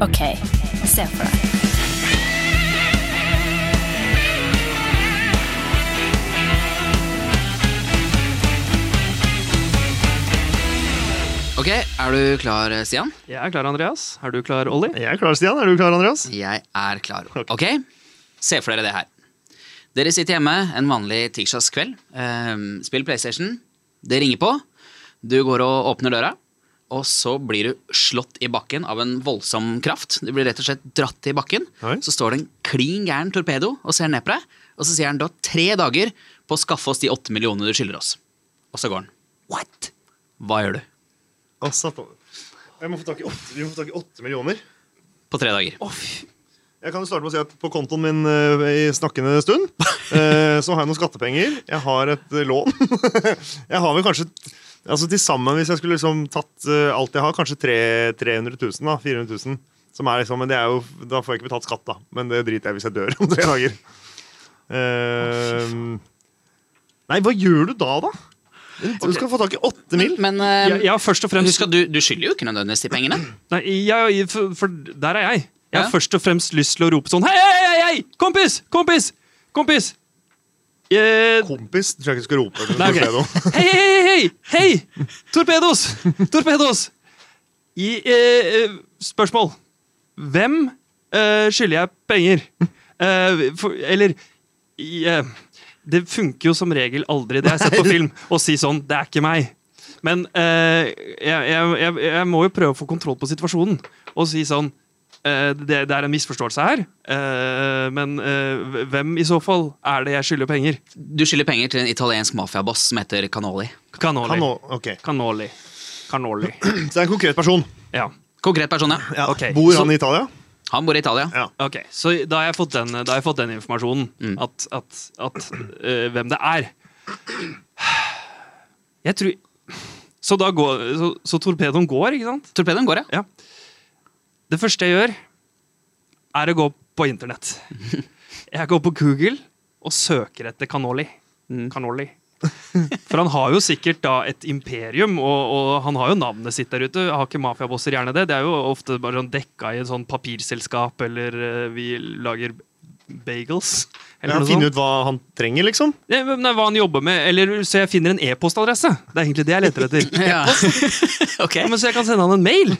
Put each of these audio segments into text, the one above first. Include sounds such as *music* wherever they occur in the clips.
Ok, se for deg. Ok, Er du klar, Stian? Jeg er klar, Andreas. Er du klar, Olli? Jeg er klar, Stian. Er du klar, Andreas? Jeg er klar. Ok, Se for dere det her. Dere sitter hjemme en vanlig tirsdagskveld. Um, spiller PlayStation. Det ringer på. Du går og åpner døra. Og så blir du slått i bakken av en voldsom kraft. Du blir rett og slett dratt i bakken. Oi. Så står det en klin gæren torpedo og ser ned på deg. Og så sier han du har tre dager på å skaffe oss de åtte millionene du skylder oss. Og så går han. What? Hva gjør du? Å, satan. Jeg må få tak i åtte, vi må få tak i åtte millioner. På tre dager. Jeg kan jo starte med å si at På kontoen min eh, i snakkende stund *laughs* eh, så har jeg noen skattepenger. Jeg har et eh, lån. *laughs* jeg har vel kanskje altså til sammen, hvis jeg skulle liksom tatt uh, alt jeg har, kanskje tre, 300 000. da, 400 000. Som er liksom, men det er jo, Da får jeg ikke betalt skatt, da. Men det driter jeg hvis jeg dør om tre dager. Eh, nei, hva gjør du da, da? Du skal få tak i åtte mil. Men eh, Jeg, ja, har først og fremst husk at du, du skylder jo ikke nødvendigvis de pengene. Nei, jeg, for, for der er jeg. Jeg har Ja. først og fremst lyst til å rope sånn Hei, hei, hei, hei! Kompis! Kompis! Kompis! Eh, Kompis, tror jeg ikke skal rope. Nei, ok. torpedo. Hei, hei, hei, hei! Torpedos! Torpedos! I eh, eh, spørsmål. Hvem eh, skylder jeg penger? Eh, for, eller i, eh, Det funker jo som regel aldri, det jeg har sett på film, å si sånn Det er ikke meg. Men jeg, jeg, jeg, jeg må jo prøve å få kontroll på situasjonen og si sånn det, det er en misforståelse her, eh, men eh, hvem i så fall er det jeg skylder penger? Du skylder penger til en italiensk mafiaboss som heter Canoli. Canoli. Cano, okay. Canoli. Canoli. *clears throat* Så det er en konkret person. Ja. Konkret person, ja. Ja. okay. Bor så- han i Italia? Han bor i Italia. Ja. Ok, Så da har jeg fått den, da har jeg fått den informasjonen. Mm. At, at, at uh, hvem det er. Jeg tror Så da går Så, så torpedoen går, ikke sant? Torpedoen går, ja. Det første jeg gjør, er å gå på internett. Jeg går på Google og søker etter Canoli. Mm. Canoli. For han har jo sikkert da et imperium, og, og han har jo navnet sitt der ute. Har ikke mafiabosser gjerne det? Det er jo ofte bare sånn dekka i et sånn papirselskap, eller eh, vi lager bagels. Eller Ja, noe finne ut hva han trenger, liksom? Nei, Nei, hva han jobber med. Eller så jeg finner en e-postadresse. Det er egentlig det jeg leter etter. *laughs* ja. *laughs* ok. Ja, men Så jeg kan sende han en mail.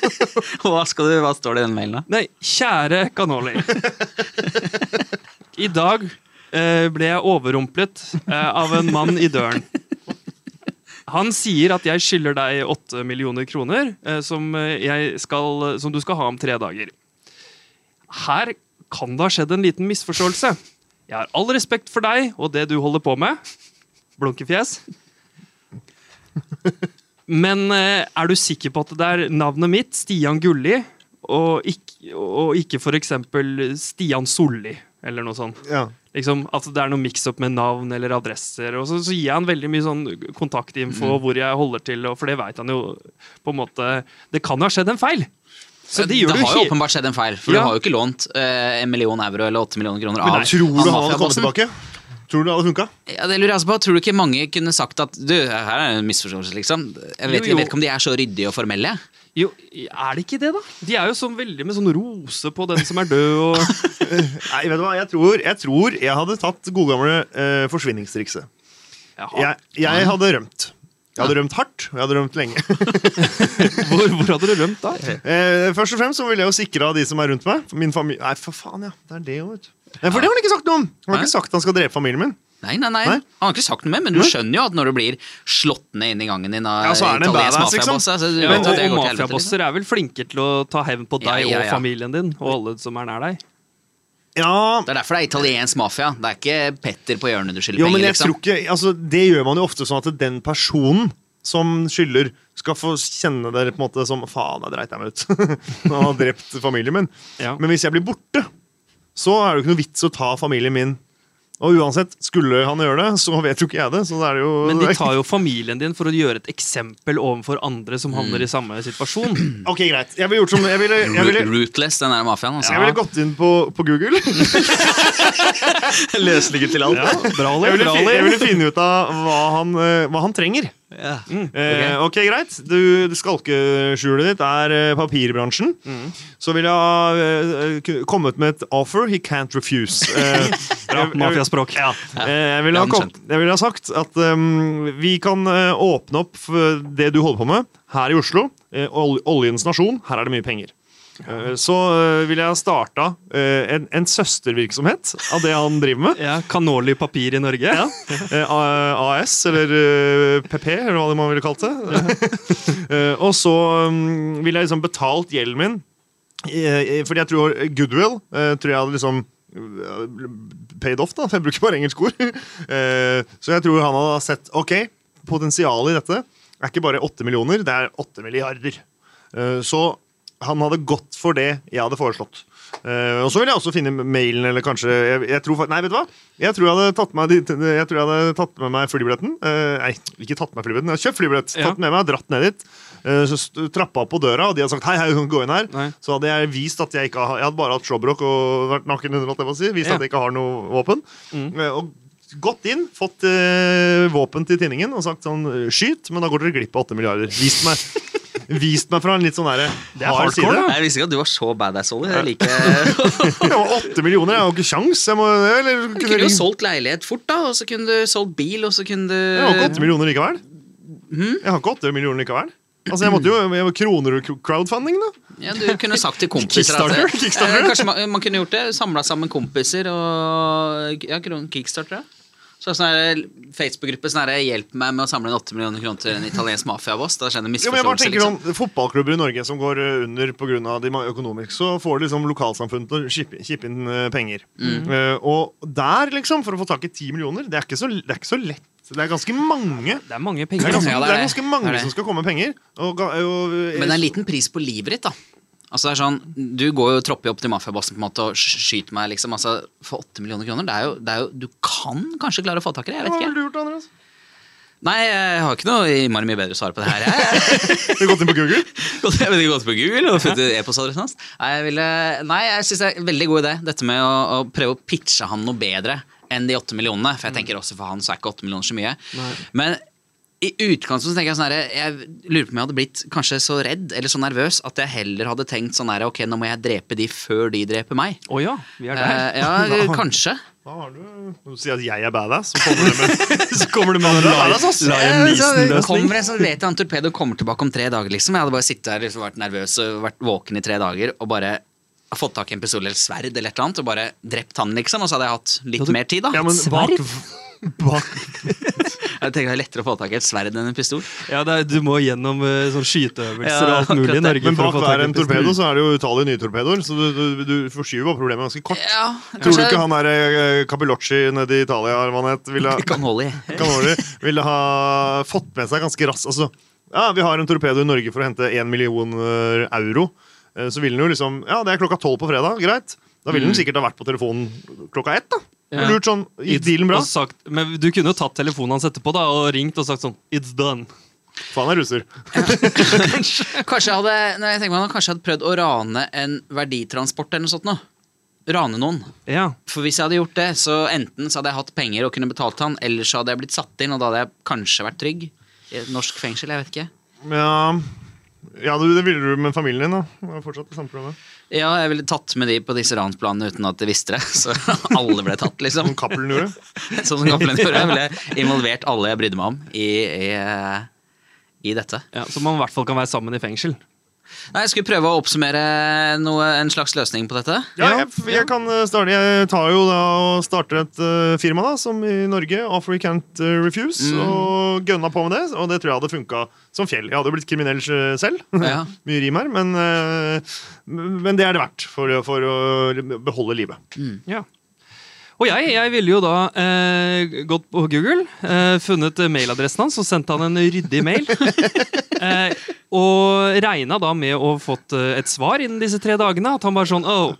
*laughs* Hva, skal du, hva står det i den mailen, da? Nei, kjære Canoli. I dag eh, ble jeg overrumplet eh, av en mann i døren. Han sier at jeg skylder deg åtte millioner kroner, eh, som, eh, jeg skal, som du skal ha om tre dager. Her kan det ha skjedd en liten misforståelse. Jeg har all respekt for deg og det du holder på med. Blunkefjes. Men eh, er du sikker på at det er navnet mitt, Stian Gulli, og ikke, og ikke eksempel Stian Solli, eller noe sånt? Ja. Liksom, at det er noe mix-up med navn eller adresser. Og så, så gir jeg han veldig mye sånn kontaktinfo, hvor jeg holder til, og, for det veit han jo på en måte Det kan jo ha skjedd en feil! Så det gjør du har jo åpenbart skjedd en feil, for Ja. du har jo ikke lånt eh, en million euro eller åtte millioner kroner av, tror du han hadde kommet tilbake? Tror du det hadde funka? Ja, det lurer jeg altså på. Tror du ikke mange kunne sagt at du, her er en misforståelse, liksom? Jeg vet, Jo, jo. jeg vet ikke om de er så ryddige og formelle. Jo, er det ikke det, da? De er jo sånn veldig med sånn rose på den som er død, og *laughs* Nei, vet du hva? Jeg tror jeg, tror jeg hadde tatt godgamle uh, forsvinningstrikset. Jeg, jeg hadde rømt. Jeg hadde rømt hardt, og jeg hadde rømt lenge. *laughs* Hvor, hvor hadde du rømt da? Eh, først og fremst så ville jeg jo sikre de som er rundt meg. Min familie Nei, for faen, ja. Det er det jo, For det har han ikke sagt noe om! Han har Nei. ikke sagt han skal drepe familien min. Nei, nei, nei. Nei. Han har ikke sagt noe mer, men du skjønner jo at når du blir slått ned inn i gangen din av Ja, så er det en italiensk liksom. mafiaboss, du Ja, og, og liksom. mafiabosser er vel flinke til å ta hevn på Ja, deg ja, og familien din, og alle som er nær deg. Ja, Det er derfor det er italiensk mafia. Det er ikke Petter på hjørnet du skylder jo, men penger, jeg liksom. tror ikke altså, Det gjør man jo ofte sånn at den personen som skylder, skal få kjenne dere på en måte som Faen, jeg dreit jeg meg ut. *laughs* Han har drept familien min. Ja. Men hvis jeg blir borte, så er det jo ikke noe vits å ta familien min. Og uansett, skulle han gjøre det, så vet jo ikke jeg det. Så det er jo Men de tar jo familien din for å gjøre et eksempel overfor andre som Mm. havner i samme situasjon. *clears throat* Ok, greit. Jeg ville gjort som Jeg ville, jeg ville, Rootless, den der mafiaen. Altså. jeg ville gått inn på, på Google. *laughs* Løsninger til alt. Ja, bra, Jeg ville, jeg ville finne ut av hva han, eh, hva han trenger. Ja. Eh, ok, greit. Du, du Skalkeskjulet ditt er eh, papirbransjen. Så vil jeg ha eh, kommet med et offer he can't refuse. Eh, *laughs* Bra, mafiaspråk. Ja. Eh, jeg, ville ha ville ha sagt at um, vi kan åpne opp for det du holder på med her i Oslo. Ol oljens nasjon. Her er det mye penger. Eh, så eh, ville jeg starta eh, en, en søstervirksomhet av det han driver med. Ja, Kanoli papir i Norge. Ja. AS, eller PP, eller hva det man ville kalt det. Ja. *laughs* og så um, ville jeg liksom betalt gjelden min. Fordi jeg tror goodwill tror jeg hadde liksom paid off, da, for jeg bruker bare engelsk ord. *laughs* Så jeg tror han hadde sett ok, potensialet i dette er ikke bare 8 millioner, det er 8 milliarder. Så han hadde gått for det jeg hadde foreslått. Uh, og så vil jeg også finne mailen, eller kanskje jeg, jeg tror, Nei, vet du hva? Jeg tror jeg hadde tatt med, jeg tror jeg hadde tatt med meg flybilletten. Uh, nei, ikke tatt med flybilletten, jeg hadde kjøpt flybillett. Ja. Tatt med meg, dratt ned dit. Uh, så trappa på døra, og de hadde sagt hei, hei, gå inn her. Nei. Så hadde jeg vist at jeg ikke har Jeg hadde bare hatt showbrok og vært naken under, alt jeg må si. Vist Ja. at jeg ikke har noe våpen. Eh, og gått inn, fått våpen til tinningen og sagt sånn Skyt, men da går dere glipp av 8 milliarder. Vist meg, vist meg fra en litt sånn derre er hard hardcore, side. da. Jeg visste ikke at du var så badass, Ollie. Jeg liker *laughs* Det var åtte millioner, jeg har ikke kjangs. Jeg må, eller, Du kunne kunne jo solgt leilighet fort, da. Og så kunne du solgt bil, og så kunne Jeg har ikke åtte millioner likevel. Mm? Jeg har ikke åtte millioner likevel. Altså, jeg måtte jo jeg var kroner og crowdfunding, da. ja, Du kunne sagt til kompiser at Kickstarter? Kickstarter? Eh, Kanskje man, man kunne gjort det. Samla sammen kompiser og Ja, Kickstarter, ja. Så sånn her Facebook-gruppe sånn hjelper 'Hjelp meg med å samle inn 8 millioner kroner til en italiensk mafiaboss'. Da skjer det misforståelse. Liksom. sånn, Fotballklubber i Norge som går eh, under pga. de økonomiske, så får liksom lokalsamfunnet til å kippe, inn penger. penger. Uh, og der, liksom, for å få tak i 10 millioner, det er ikke så, det er ikke så lett. Det er ganske mange. Det er mange Det er ganske, det er ganske mange er det. som skal komme med penger. Og, og, og, Men det er en liten pris på livet ditt, da. Altså det er sånn, Du går jo og tropper opp til mafiabossen på en måte og skyter meg. liksom, altså For 8 millioner kroner, det er, jo, det er jo Du kan kanskje klare å få tak i det. jeg vet vet Hva ikke. du gjort, Andreas? Nei, jeg har ikke noe innmari mye bedre svar på det her. *laughs* Du har gått inn på Google? *laughs* Jeg vet ikke, gått på Google og funnet e-postadressen hans. Nei, jeg, ville, nei, jeg synes det er en veldig god idé, dette med å, å prøve å pitche han noe bedre enn de åtte millionene. For jeg tenker også for han så er ikke åtte millioner så mye. Men i utgangspunktet så tenker jeg sånn her, jeg lurer på om jeg hadde blitt kanskje så redd eller så nervøs at jeg heller hadde tenkt sånn her, ok, nå må jeg drepe de før de dreper meg. Å ja, vi er der. Eh, ja, *laughs* kanskje. Da har du? Du sier at jeg er badass, så kommer du med *laughs* Så kommer du med så Neeson-løsning. kommer jeg, så vet jeg han torpedo kommer tilbake om tre dager. liksom Jeg hadde bare sittet her liksom, vært nervøs og vært våken i tre dager og bare fått tak i en pistol eller sverd eller et eller annet og bare drept han, liksom. Og så hadde jeg hatt litt Hadde- mer tid, da. Ja, men bak, bak Jeg tenker det er lettere å få tak i et sverd enn en pistol. Ja, det er, du må gjennom eh, sånn skyteøvelser og alt mulig i. Norge. Men bak hver en torpedo så er det jo utallige nye torpedoer, så du, du, du forskyver bare problemet ganske kort. Ja, Tror du ikke han der Capilocci Capellocci nede i Italia eller hva han het, ville, *laughs* Canoli. Canoli, ville ha fått med seg ganske raskt altså, Ja, vi har en torpedo i Norge for å hente 1 million eh, euro. Eh, Så ville den jo liksom Ja, det er klokka tolv på fredag. Greit. Da ville den sikkert ha vært på telefonen klokka ett. da Ja. Lurt sånn, Gikk dealen bra? Sagt, men du kunne jo tatt telefonen hans etterpå da, og ringt og sagt sånn It's done. Faen er russer. *laughs* Kanskje jeg hadde, nei, jeg meg, kanskje jeg hadde prøvd å rane en verditransport eller noe sånt. Nå. Rane noen. Ja. For hvis jeg hadde gjort det, så enten så hadde jeg hatt penger og kunne betalt han, eller så hadde jeg blitt satt inn, og da hadde jeg kanskje vært trygg. I et norsk fengsel, jeg vet ikke. Ja, ja det ville du med familien din. da Det var fortsatt det samme problemet. Ja, jeg ville tatt med de på disse ransplanene uten at de visste det. *laughs* Så alle ble tatt, liksom. Som Cappelen gjorde. Sånn *laughs* som Cappelen gjorde. Jeg ville involvert alle jeg brydde meg om i, i, i dette. ja, Så man i hvert fall kan være sammen i fengsel. Nei, Jeg skulle prøve å oppsummere noe, en slags løsning på dette. Ja, jeg, jeg kan eh, starte Jeg tar jo da og starter et uh, firma da Som i Norge, Offer We Can't Refuse, Refuse Og gønna på med det Og det tror jeg hadde funket som fjell Jeg hadde blitt kriminell eh, selv Ja. *laughs* Mye rim her men, uh, men det er det verdt for, for å beholde livet Ja. Og jeg, jeg ville jo da eh, gått på Google, eh, funnet mailadressen hans og sendt han en ryddig mail. *laughs* eh, og regna da med å fått eh, et svar innen disse tre dagene. At han bare sånn Oh,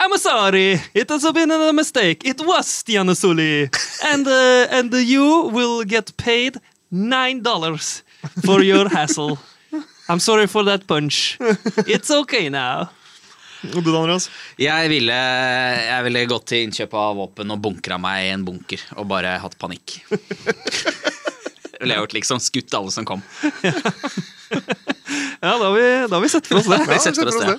I'm sorry. It has been a mistake. It was Stian Soli. And, uh, and you will get paid nine dollars for your hassle. I'm sorry for that punch. It's okay now. Og du Andreas? Jeg ville, jeg ville gått til innkjøp av våpen og bunkra meg i en bunker og bare hatt panikk. *laughs* ville jeg gjort, liksom. Skutt alle som kom. *laughs* Ja, da har vi, da har vi sett for oss det. Ja, Sett for oss det.